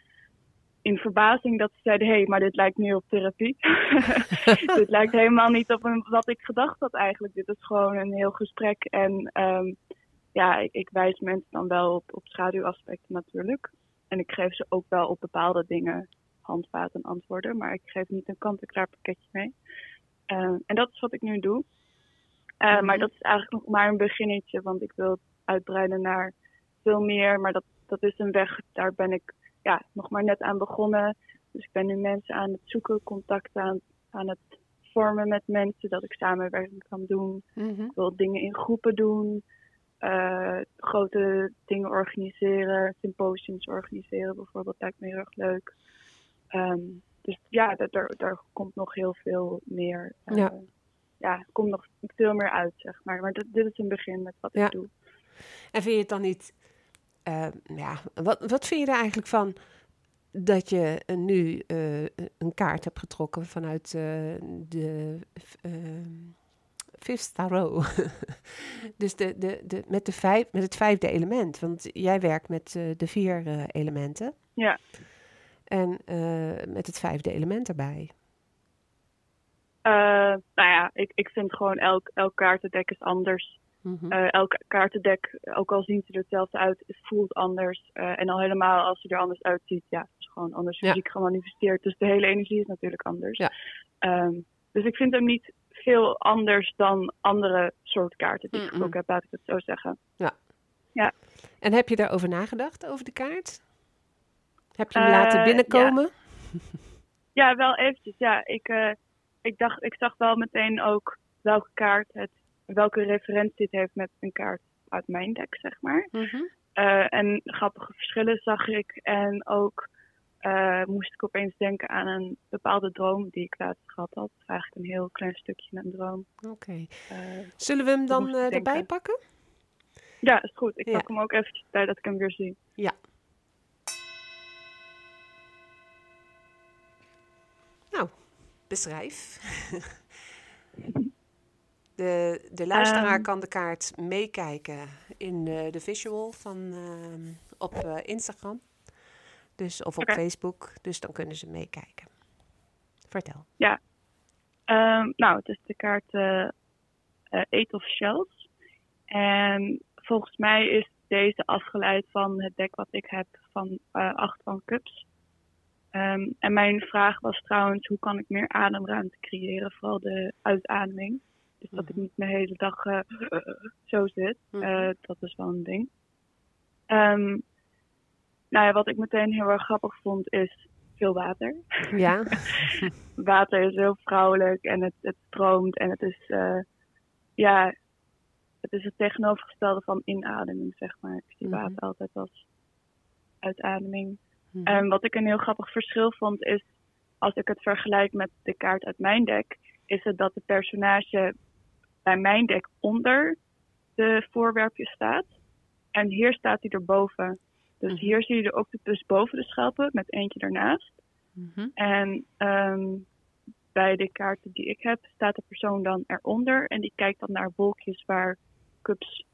in verbazing dat ze zeiden: hé, hey, maar dit lijkt meer op therapie. dit lijkt helemaal niet op een, wat ik gedacht had eigenlijk. Dit is gewoon een heel gesprek. En ehm, ja, ik, ik wijs mensen dan wel op, op schaduwaspecten natuurlijk. En ik geef ze ook wel op bepaalde dingen handvaten en antwoorden. Maar ik geef niet een kant-en-klaar pakketje mee. Eh, en dat is wat ik nu doe. Eh, Mhm. Maar dat is eigenlijk nog maar een beginnetje. Want ik wil het uitbreiden naar veel meer. Maar dat, dat is een weg. Daar ben ik ja, nog maar net aan begonnen. Dus ik ben nu mensen aan het zoeken. Contacten aan, aan het vormen met mensen. Dat ik samenwerking kan doen. Mhm. Ik wil dingen in groepen doen. eh, grote dingen organiseren. Symposiums organiseren bijvoorbeeld. Lijkt me heel erg leuk. Ehm, dus ja, daar, daar, daar komt nog heel veel meer. eh, Ja. ja, er komt nog veel meer uit, zeg maar. Maar dit, dit is een begin met wat Ja. ik doe. En vind je het dan niet. eh, ja, wat, wat vind je er eigenlijk van dat je nu eh, een kaart hebt getrokken vanuit eh, de. eh, fifth tarot. dus de, de, de, met, de vijf, met het vijfde element. Want jij werkt met uh, de vier uh, elementen. Ja. En uh, met het vijfde element erbij. nou ja, ik, ik vind gewoon elk, elk kaartendek is anders. Mm -hmm. elk kaartendek, ook al zien ze er hetzelfde uit, het voelt anders. en al helemaal als ze er anders uitziet, ja, het is gewoon anders fysiek ja. gemanifesteerd. Dus de hele energie is natuurlijk anders. Ja. Um, dus ik vind hem niet veel anders dan andere soort kaarten die mm -mm. ik ook heb, laat ik het zo zeggen. Ja. ja. En heb je daarover nagedacht, over de kaart? Heb je hem laten binnenkomen? Ja. ja, wel eventjes. Ja, ik, uh, ik, dacht, ik zag wel meteen ook welke kaart het, welke referentie het heeft met een kaart uit mijn deck, zeg maar. Mm -hmm. uh, en grappige verschillen zag ik. En ook uh, moest ik opeens denken aan een bepaalde droom die ik laatst gehad had. Eigenlijk een heel klein stukje een droom. Oké. Okay. Uh, Zullen we hem dan erbij pakken? Ja, is goed. Ik ja. pak hem ook eventjes bij dat ik hem weer zie. Ja. Nou, beschrijf. de, de luisteraar um, kan de kaart meekijken in de visual van, op Instagram. Dus, of op okay. Facebook. Dus dan kunnen ze meekijken. Vertel. Ja. Um, nou, het is de kaart uh, Eight of Shells. En volgens mij is deze afgeleid van het deck wat ik heb van Acht van Cups. Um, en mijn vraag was trouwens, hoe kan ik meer ademruimte creëren? Vooral de uitademing. Dus dat ik niet mijn hele dag zo zit. Mm -hmm. dat is wel een ding. Um, nou ja, wat ik meteen heel erg grappig vond is veel water. Ja. water is heel vrouwelijk en het, het stroomt en het is, uh, ja, het is het tegenovergestelde van inademing, zeg maar. Ik zie water mm -hmm. altijd als uitademing. Mm -hmm. En wat ik een heel grappig verschil vond is, als ik het vergelijk met de kaart uit mijn deck, is het dat de personage bij mijn deck onder de voorwerpje staat. En hier staat hij erboven. Dus mm-hmm. hier zie je de octopus boven de schelpen met eentje ernaast. Mm-hmm. En um, bij de kaarten die ik heb staat de persoon dan eronder en die kijkt dan naar wolkjes waar cups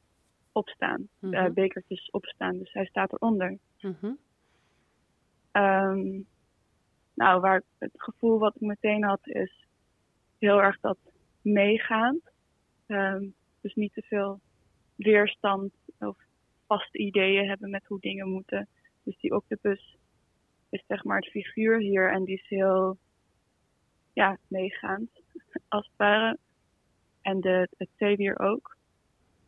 op staan, uh, bekertjes op staan. Dus hij staat eronder. Mm-hmm. Um, nou, waar het gevoel wat ik meteen had is heel erg dat meegaand. Um, dus niet te veel weerstand of vaste ideeën hebben met hoe dingen moeten. Dus die octopus is zeg maar het figuur hier en die is heel ja, meegaand, als het ware. En de, het zeewier ook.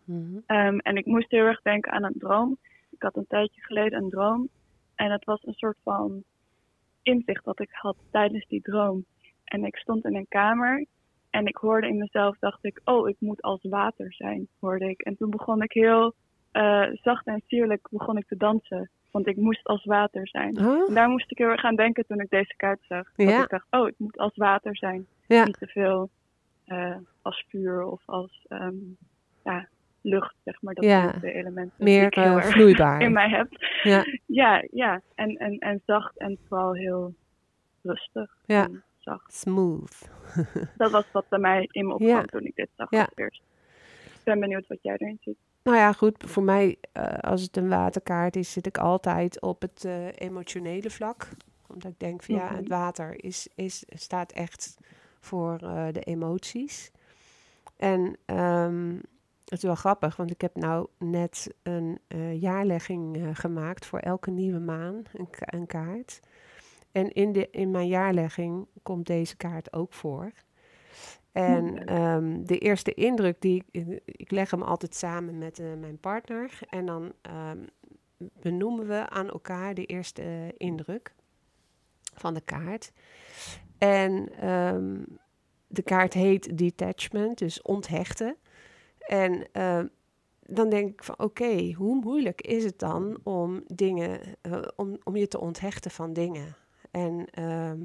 Mm-hmm. Um, en ik moest heel erg denken aan een droom. Ik had een tijdje geleden een droom. En het was een soort van inzicht dat ik had tijdens die droom. En ik stond in een kamer en ik hoorde in mezelf, dacht ik, oh, ik moet als water zijn, hoorde ik. En toen begon ik heel uh, zacht en sierlijk begon ik te dansen. Want ik moest als water zijn. Huh? En daar moest ik heel erg aan denken toen ik deze kaart zag. Ja. Dat ik dacht, oh, ik moet als water zijn. Ja. Niet te veel uh, als vuur of als um, ja, lucht, zeg maar. Dat Ja. de elementen Meer die ik heel eh, erg vloeibaar. in mij heb. Ja. Ja, ja. En, en, en zacht en vooral heel rustig. Ja. Zacht. Smooth. Dat was wat bij mij in me opkwam Ja. toen ik dit zag Ja. eerst. Ik ben benieuwd wat jij erin ziet. Nou ja, goed. Voor mij, eh, als het een waterkaart is, zit ik altijd op het eh, emotionele vlak. Omdat ik denk van ja, Mhm. het water is, is, staat echt voor eh, de emoties. En ehm, het is wel grappig, want ik heb nou net een eh, jaarlegging eh, gemaakt voor elke nieuwe maan, een, ka- een kaart. En in, de, in mijn jaarlegging komt deze kaart ook voor. En leuk. ehm, de eerste indruk die ik, ik leg hem altijd samen met eh, mijn partner. En dan ehm, benoemen we aan elkaar de eerste indruk van de kaart. En ehm, de kaart heet detachment, dus onthechten. En ehm, dan denk ik van oké, hoe moeilijk is het dan om dingen, eh, om, om je te onthechten van dingen? En ehm,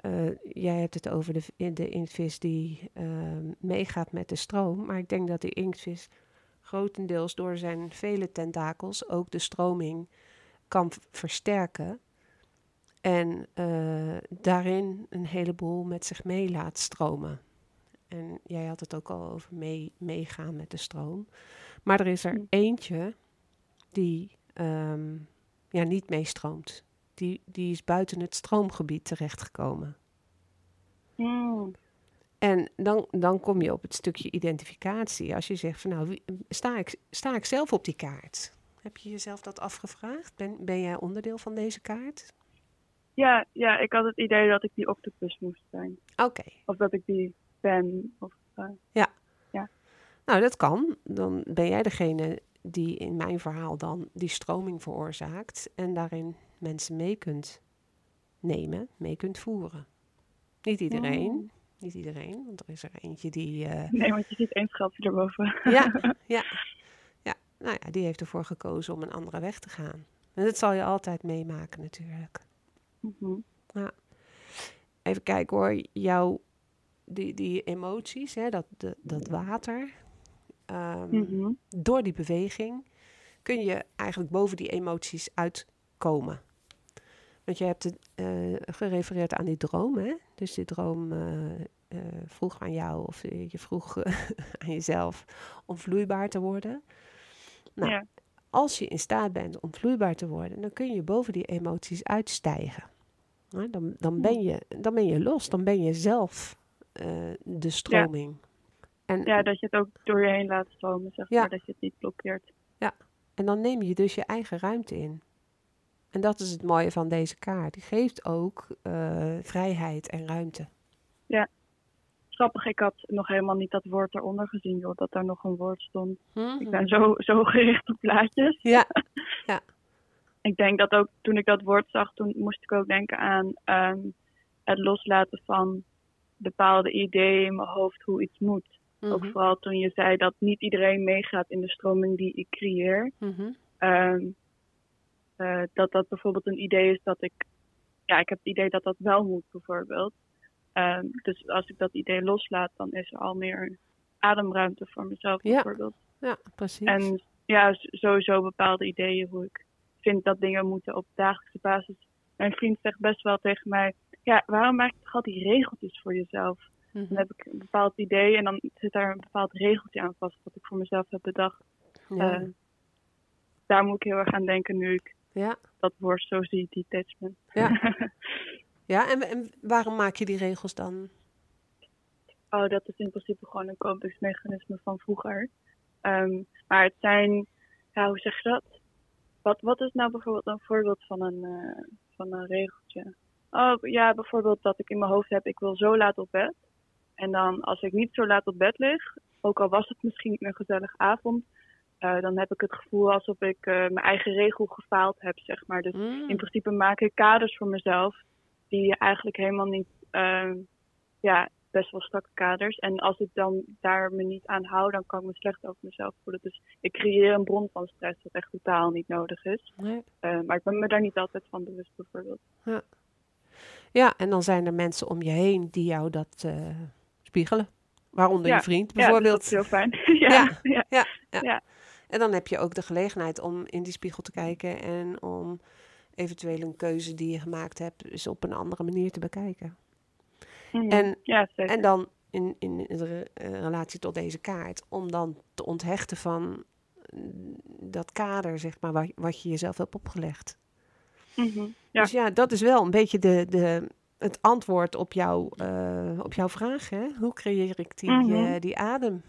eh, jij hebt het over de, in- de inktvis die ehm, meegaat met de stroom. Maar ik denk dat de inktvis grotendeels door zijn vele tentakels ook de stroming kan versterken. En eh, daarin een heleboel met zich mee laat stromen. En jij had het ook al over mee, meegaan met de stroom. Maar er is er Mm. eentje die ehm, ja, niet meestroomt. Die, die is buiten het stroomgebied terechtgekomen. Hmm. En dan, dan kom je op het stukje identificatie. Als je zegt van nou, wie- sta ik, sta ik zelf op die kaart? Heb je jezelf dat afgevraagd? Ben, ben jij onderdeel van deze kaart? Ja, ja, ik had het idee dat ik die octopus moest zijn. Oké, Of dat ik die ben. Of, eh, nou dat kan. Dan ben jij degene die in mijn verhaal dan die stroming veroorzaakt en daarin mensen mee kunt nemen, mee kunt voeren. Niet iedereen, Hmm. niet iedereen, want er is er eentje die... eh, Nee, want je ziet één schatje erboven. Ja, ja, ja. Nou ja, die heeft ervoor gekozen om een andere weg te gaan. En dat zal je altijd meemaken natuurlijk. Mhm. Even kijken hoor, jouw, die, die emoties, hè, dat, de, dat water, ehm, Mhm. door die beweging kun je eigenlijk boven die emoties uitkomen. Want je hebt het, eh, gerefereerd aan die droom, hè? Dus die droom eh, eh, vroeg aan jou, of je vroeg aan jezelf om vloeibaar te worden. Nou, Ja. als je in staat bent om vloeibaar te worden, dan kun je boven die emoties uitstijgen. Nou, dan, dan, ben je, dan ben je los, dan ben je zelf de stroming. En, Ja, dat je het ook door je heen laat stromen, zeg Ja. maar. Dat je het niet blokkeert. En dan neem je dus je eigen ruimte in. En dat is het mooie van deze kaart. Die geeft ook eh, vrijheid en ruimte. Grappig, ik had nog helemaal niet dat woord eronder gezien, joh. Dat daar nog een woord stond. Mhm. Ik ben zo, zo gericht op plaatjes. Ja, Ik denk dat ook toen ik dat woord zag, toen moest ik ook denken aan ehm, het loslaten van bepaalde ideeën in mijn hoofd hoe iets moet. Ook mhm, vooral toen je zei dat niet iedereen meegaat in de stroming die ik creëer. mhm, Ehm, eh, dat dat bijvoorbeeld een idee is dat ik, ja, ik heb het idee dat dat wel moet bijvoorbeeld. Ehm, dus als ik dat idee loslaat, dan is er al meer ademruimte voor mezelf Ja. bijvoorbeeld. ja, precies. En ja, sowieso bepaalde ideeën hoe ik vind dat dingen moeten op dagelijkse basis. Mijn vriend zegt best wel tegen mij, ja, waarom maak je toch al die regeltjes voor jezelf? Mhm, Dan heb ik een bepaald idee en dan zit daar een bepaald regeltje aan vast wat ik voor mezelf heb bedacht. ja, Eh, daar moet ik heel erg aan denken nu ik ja, dat woord zo zie, detachment. ja. ja en, en waarom maak je die regels dan? oh, dat is in principe gewoon een kopingsmechanisme van vroeger. Ehm, maar het zijn, ja, hoe zeg je dat? Wat, wat is nou bijvoorbeeld een voorbeeld van een, eh, van een regeltje? Oh ja, bijvoorbeeld dat ik in mijn hoofd heb, ik wil zo laat op bed. En dan als ik niet zo laat op bed lig, ook al was het misschien een gezellige avond, eh, dan heb ik het gevoel alsof ik eh, mijn eigen regel gefaald heb, zeg maar. Dus Mm, in principe maak ik kaders voor mezelf die eigenlijk helemaal niet, ehm, ja, best wel strakke kaders. En als ik dan daar me niet aan hou, dan kan ik me slecht over mezelf voelen. Dus ik creëer een bron van stress wat echt totaal niet nodig is. nee. Eh, maar ik ben me daar niet altijd van bewust, bijvoorbeeld. Ja, en dan zijn er mensen om je heen die jou dat eh, spiegelen. Waaronder Ja, je vriend Ja, dus bijvoorbeeld. dat is heel fijn. ja, Ja. ja. Ja, ja. Ja. En dan heb je ook de gelegenheid om in die spiegel te kijken en om eventueel een keuze die je gemaakt hebt, eens op een andere manier te bekijken. Mhm. En, ja, en dan in, in de re- relatie tot deze kaart, om dan te onthechten van mm, dat kader, zeg maar, wat, wat je jezelf hebt opgelegd. Mhm. Ja. Dus ja, dat is wel een beetje de, de, het antwoord op, jouw eh, op jouw vraag. Hè? Hoe creëer ik die, Mhm. eh, die adem?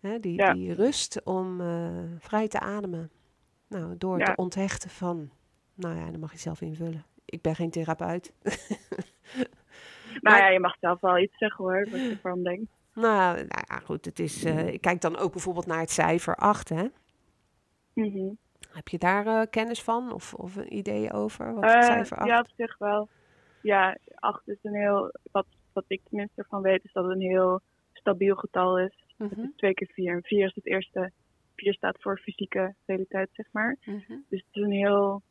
Hè? Die, Ja. die rust om eh, vrij te ademen. Nou, door Ja. te onthechten van... Nou ja, dan mag je zelf invullen. Ik ben geen therapeut. Nou maar- ja, je mag zelf wel iets zeggen hoor, wat je ervan denkt. nou, nou ja, goed. Het is, ik kijk dan ook bijvoorbeeld naar het cijfer 8. Hè? Mhm. Heb je daar eh, kennis van of, of een idee over? Wat het Eh, cijfer 8? ja, op zich wel. Ja, 8 is een heel, wat, wat ik tenminste ervan weet, is dat het een heel stabiel getal is. Het Mhm, is twee keer vier. En vier is het eerste. Vier staat voor fysieke realiteit, zeg maar. mhm. Dus het is een heel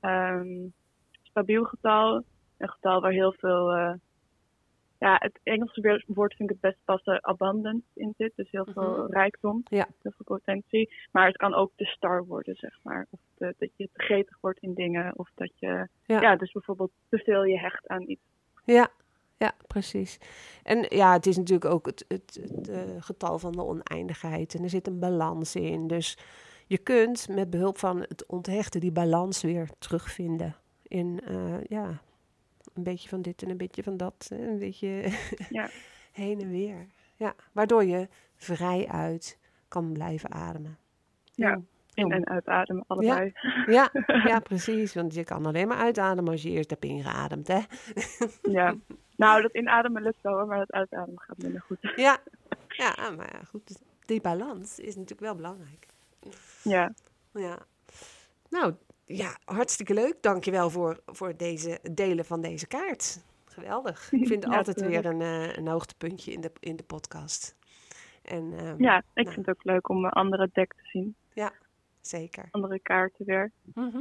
ehm, stabiel getal. Een getal waar heel veel. Ja, het Engelse woord vind ik het best passen. Abundance in zit. Dus heel veel Mhm. rijkdom. Ja. Heel veel potentie. Maar het kan ook de star worden, zeg maar. Of de- dat je te gretig wordt in dingen. Of dat je. Ja. Ja. dus bijvoorbeeld te veel je hecht aan iets. Ja, ja, precies. En ja, het is natuurlijk ook het, het, het eh, getal van de oneindigheid. En er zit een balans in. Dus je kunt met behulp van het onthechten die balans weer terugvinden. In eh, ja, een beetje van dit en een beetje van dat. hè, Een beetje Ja. heen en weer. Ja, waardoor je vrij uit kan blijven ademen. Ja, Heel- In- heel en uitademen, allebei. ja, ja, precies. Want je kan alleen maar uitademen als je eerst hebt ingeademd, hè? Ja. Nou, dat inademen lukt wel hoor, maar dat uitademen gaat minder goed. Ja, ja maar ja, goed. Die balans is natuurlijk wel belangrijk. Ja, Ja. Nou, ja, hartstikke leuk. Dankjewel voor, voor deze delen van deze kaart. Geweldig. Ik vind het Ja, altijd weer een, eh, een hoogtepuntje in de, in de podcast. En, ehm, ja ik nou. vind het ook leuk om een andere deck te zien. Zeker. Andere kaarten weer. Mhm.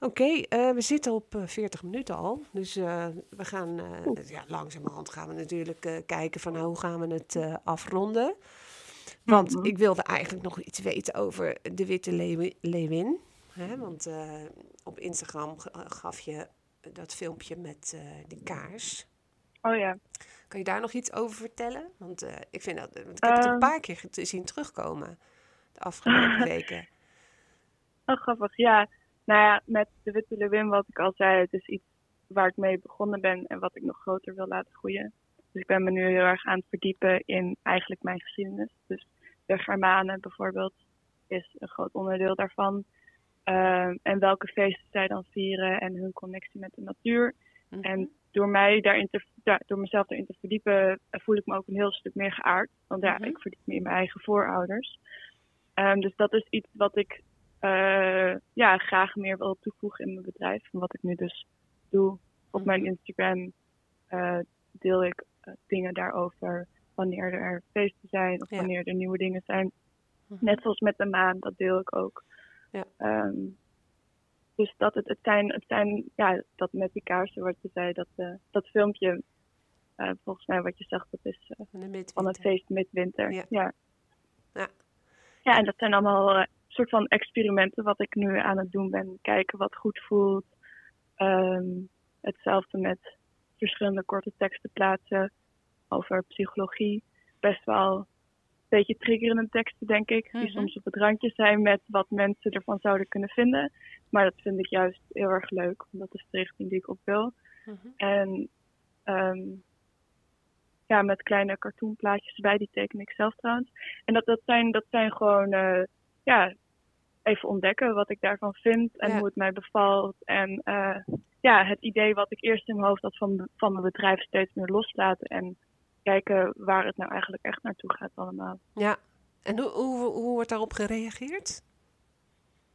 Oké, eh, we zitten op eh, 40 minuten al. Dus eh, we gaan eh, ja, langzamerhand gaan we natuurlijk eh, kijken van nou, hoe gaan we het eh, afronden. Want Mhm. ik wilde eigenlijk nog iets weten over de witte leeuwin. Hè? Want eh, op Instagram g- gaf je dat filmpje met eh, die kaars. Oh ja. Kan je daar nog iets over vertellen? Want ik, vind dat, want ik heb het een Ehm. paar keer zien terugkomen de afgelopen weken. Oh, grappig. Ja, nou ja, met de Witte Lewin, wat ik al zei, het is iets waar ik mee begonnen ben en wat ik nog groter wil laten groeien. Dus ik ben me nu heel erg aan het verdiepen in eigenlijk mijn geschiedenis. Dus de Germanen bijvoorbeeld is een groot onderdeel daarvan. Ehm, en welke feesten zij dan vieren en hun connectie met de natuur. Mhm. En door, mij daarin te, ja, door mezelf daarin te verdiepen, eh, voel ik me ook een heel stuk meer geaard. Want ja, Mhm. ik verdiep me in mijn eigen voorouders. Ehm, dus dat is iets wat ik eh, ja, graag meer wil toevoegen in mijn bedrijf. En wat ik nu dus doe. Op mijn Mhm. Instagram eh, deel ik dingen daarover. Wanneer er feesten zijn of Ja. wanneer er nieuwe dingen zijn. Net zoals met de maan, dat deel ik ook. Ja. Ehm, dus dat het, het zijn, het zijn, ja, dat met die kaarsen wat je zei, dat, eh, dat filmpje, eh, volgens mij wat je zegt, dat is eh, Van het feest midwinter. Ja. Ja. Ja. Ja, en dat zijn allemaal soort van experimenten wat ik nu aan het doen ben. Kijken wat goed voelt. Ehm, hetzelfde met verschillende korte teksten plaatsen over psychologie. Best wel beetje triggerende teksten, denk ik. Die Mhm. soms op het randje zijn met wat mensen ervan zouden kunnen vinden. Maar dat vind ik juist heel erg leuk, want dat is de richting die ik op wil. Mhm. En ehm, ja, met kleine cartoonplaatjes erbij, die teken ik zelf trouwens. En dat, dat, zijn, dat zijn gewoon, eh, ja, even ontdekken wat ik daarvan vind en Ja. hoe het mij bevalt. En eh, ja, het idee wat ik eerst in mijn hoofd had van, van mijn bedrijf steeds meer loslaten. En kijken waar het nou eigenlijk echt naartoe gaat allemaal. Ja. En hoe, hoe, hoe wordt daarop gereageerd?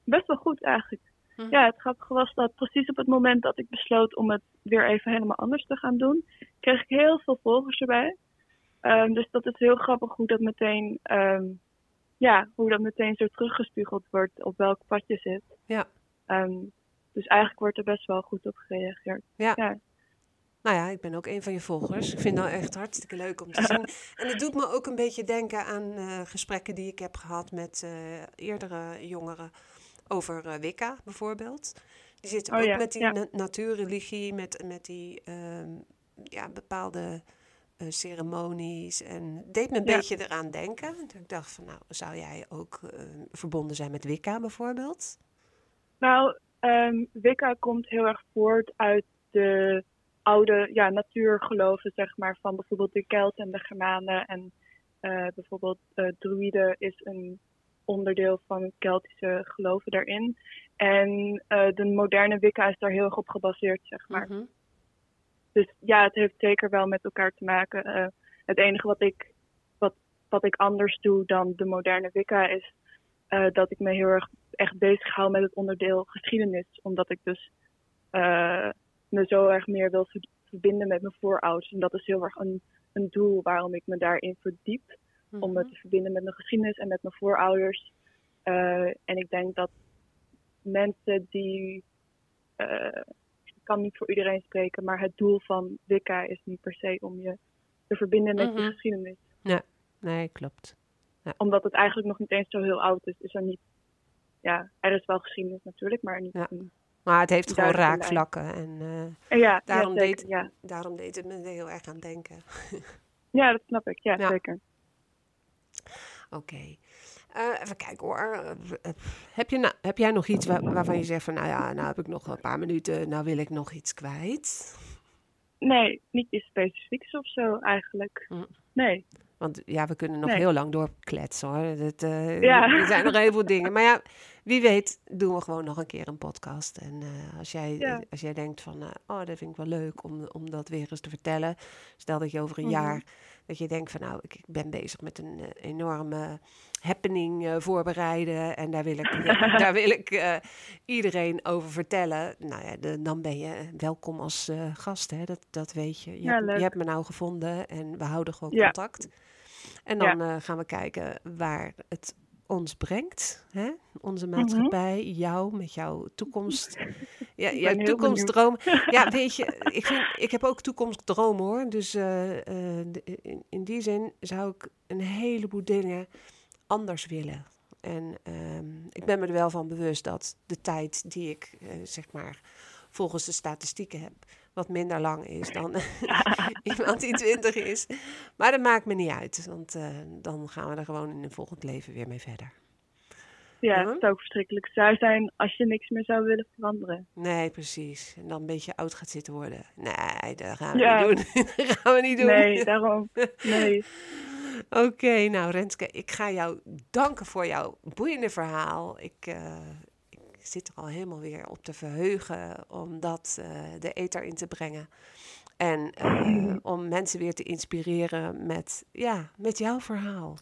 Best wel goed eigenlijk. Mhm. Ja, het grappige was dat precies op het moment dat ik besloot om het weer even helemaal anders te gaan doen, kreeg ik heel veel volgers erbij. Ehm, dus dat is heel grappig hoe dat meteen, ehm, ja, hoe dat meteen zo teruggespiegeld wordt op welk pad je zit. Ja. Ehm, dus eigenlijk wordt er best wel goed op gereageerd. Ja. Ja. Nou ja, ik ben ook een van je volgers. Ik vind het nou echt hartstikke leuk om te zien. En het doet me ook een beetje denken aan eh, gesprekken die ik heb gehad met eh, eerdere jongeren over eh, Wicca bijvoorbeeld. Die zitten Oh ook ja, met die ja. na- natuurreligie, met, met die ehm, ja, bepaalde ceremonies. En het deed me een Ja. beetje eraan denken. Dat Ik dacht van, nou, zou jij ook verbonden zijn met Wicca bijvoorbeeld? Nou, ehm, Wicca komt heel erg voort uit de oude ja, natuurgeloven, zeg maar, van bijvoorbeeld de Kelten en de Germanen. En eh, bijvoorbeeld eh druïden is een onderdeel van het Keltische geloven daarin. En eh, de moderne Wicca is daar heel erg op gebaseerd, zeg maar. Mhm. Dus ja, het heeft zeker wel met elkaar te maken. Het enige wat ik, wat, wat ik anders doe dan de moderne Wicca is dat ik me heel erg echt bezig hou met het onderdeel geschiedenis. Omdat ik dus me zo erg meer wil ver- verbinden met mijn voorouders. En dat is heel erg een, een doel waarom ik me daarin verdiep. Om me Mhm. te verbinden met mijn geschiedenis en met mijn voorouders. Eh, en ik denk dat mensen die. eh, ik kan niet voor iedereen spreken, maar het doel van Wicca is niet per se om je te verbinden met Mhm. je geschiedenis. Nee, klopt. Omdat het eigenlijk nog niet eens zo heel oud is, is er niet. Ja, er is wel geschiedenis natuurlijk, maar niet Ja. een Maar het heeft gewoon raakvlakken. En eh, Ja, Daarom ja, zeker, deed- ja. daarom deed het me heel erg aan denken. ja, dat snap ik. Ja, Ja. zeker. Oké. Eh, even kijken hoor. Heb, je nou, heb jij nog iets waar- waarvan je zegt van, nou ja, nou heb ik nog een paar minuten, nou wil ik nog iets kwijt? Nee, niet iets specifieks of zo eigenlijk. Hm. Nee. Want ja, we kunnen nog Nee. heel lang doorkletsen hoor. Dat, eh, Ja. Er zijn nog heel veel dingen. Maar ja, wie weet doen we gewoon nog een keer een podcast. En eh, als, jij, Ja. als jij denkt van, eh, oh, dat vind ik wel leuk om, om dat weer eens te vertellen. Stel dat je over een Mhm. jaar, dat je denkt van, nou, ik, ik ben bezig met een eh, enorme happening voorbereiden. En daar wil ik, daar wil ik iedereen over vertellen. Nou ja, de- dan ben je welkom als gast, hè. Dat, dat weet je. Je, Ja, hebt, je hebt me nou gevonden en we houden gewoon Ja. contact. En dan gaan we kijken waar het ons brengt. Hè? Onze maatschappij, jou met jouw toekomst. Ja, jouw toekomstdroom. Ja, weet je, ik, vind, ik heb ook toekomstdromen hoor. Dus eh, eh, de- in, in die zin zou ik een heleboel dingen anders willen. En ehm, ik ben me er wel van bewust dat de tijd die ik, eh, zeg maar, volgens de statistieken heb, wat minder lang is dan iemand die 20 is. Maar dat maakt me niet uit, want eh, dan gaan we er gewoon in een volgend leven weer mee verder. Ja, Mhm. het zou ook verschrikkelijk saai zijn als je niks meer zou willen veranderen. Nee, precies. En dan een beetje oud gaat zitten worden. Nee, dat gaan we Ja. niet doen. dat gaan we niet doen. Nee, daarom. Nee. Oké, nou Renske, ik ga jou danken voor jouw boeiende verhaal. Ik, eh, ik zit er al helemaal weer op te verheugen om dat eh, de ether in te brengen. En eh, om mensen weer te inspireren met, ja, met jouw verhaal.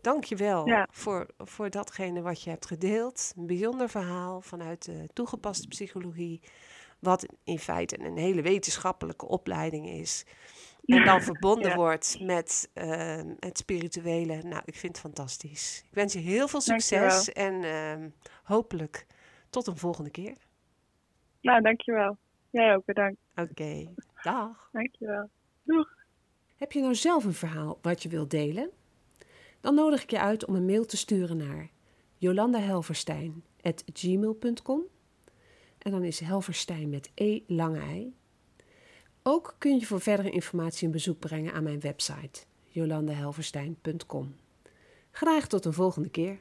Dank je wel Ja. voor, voor datgene wat je hebt gedeeld. Een bijzonder verhaal vanuit de toegepaste psychologie. Wat in feite een hele wetenschappelijke opleiding is. En dan verbonden Ja. wordt met eh, het spirituele. Nou, ik vind het fantastisch. Ik wens je heel veel succes. En ehm, hopelijk tot een volgende keer. Nou, dankjewel. Jij ook bedankt. Oké, dag. Dankjewel. Heb je nou zelf een verhaal wat je wilt delen? Dan nodig ik je uit om een mail te sturen naar jolandahelverstein.gmail.com En dan is Helverstein met E lange ei. Ook kun je voor verdere informatie een bezoek brengen aan mijn website jolandahelverstein.com. Graag tot een volgende keer.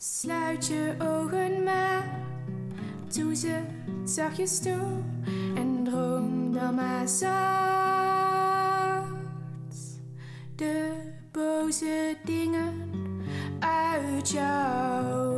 Sluit je ogen maar, doe ze zachtjes toe en droom dan maar zacht. De boze dingen uit jouw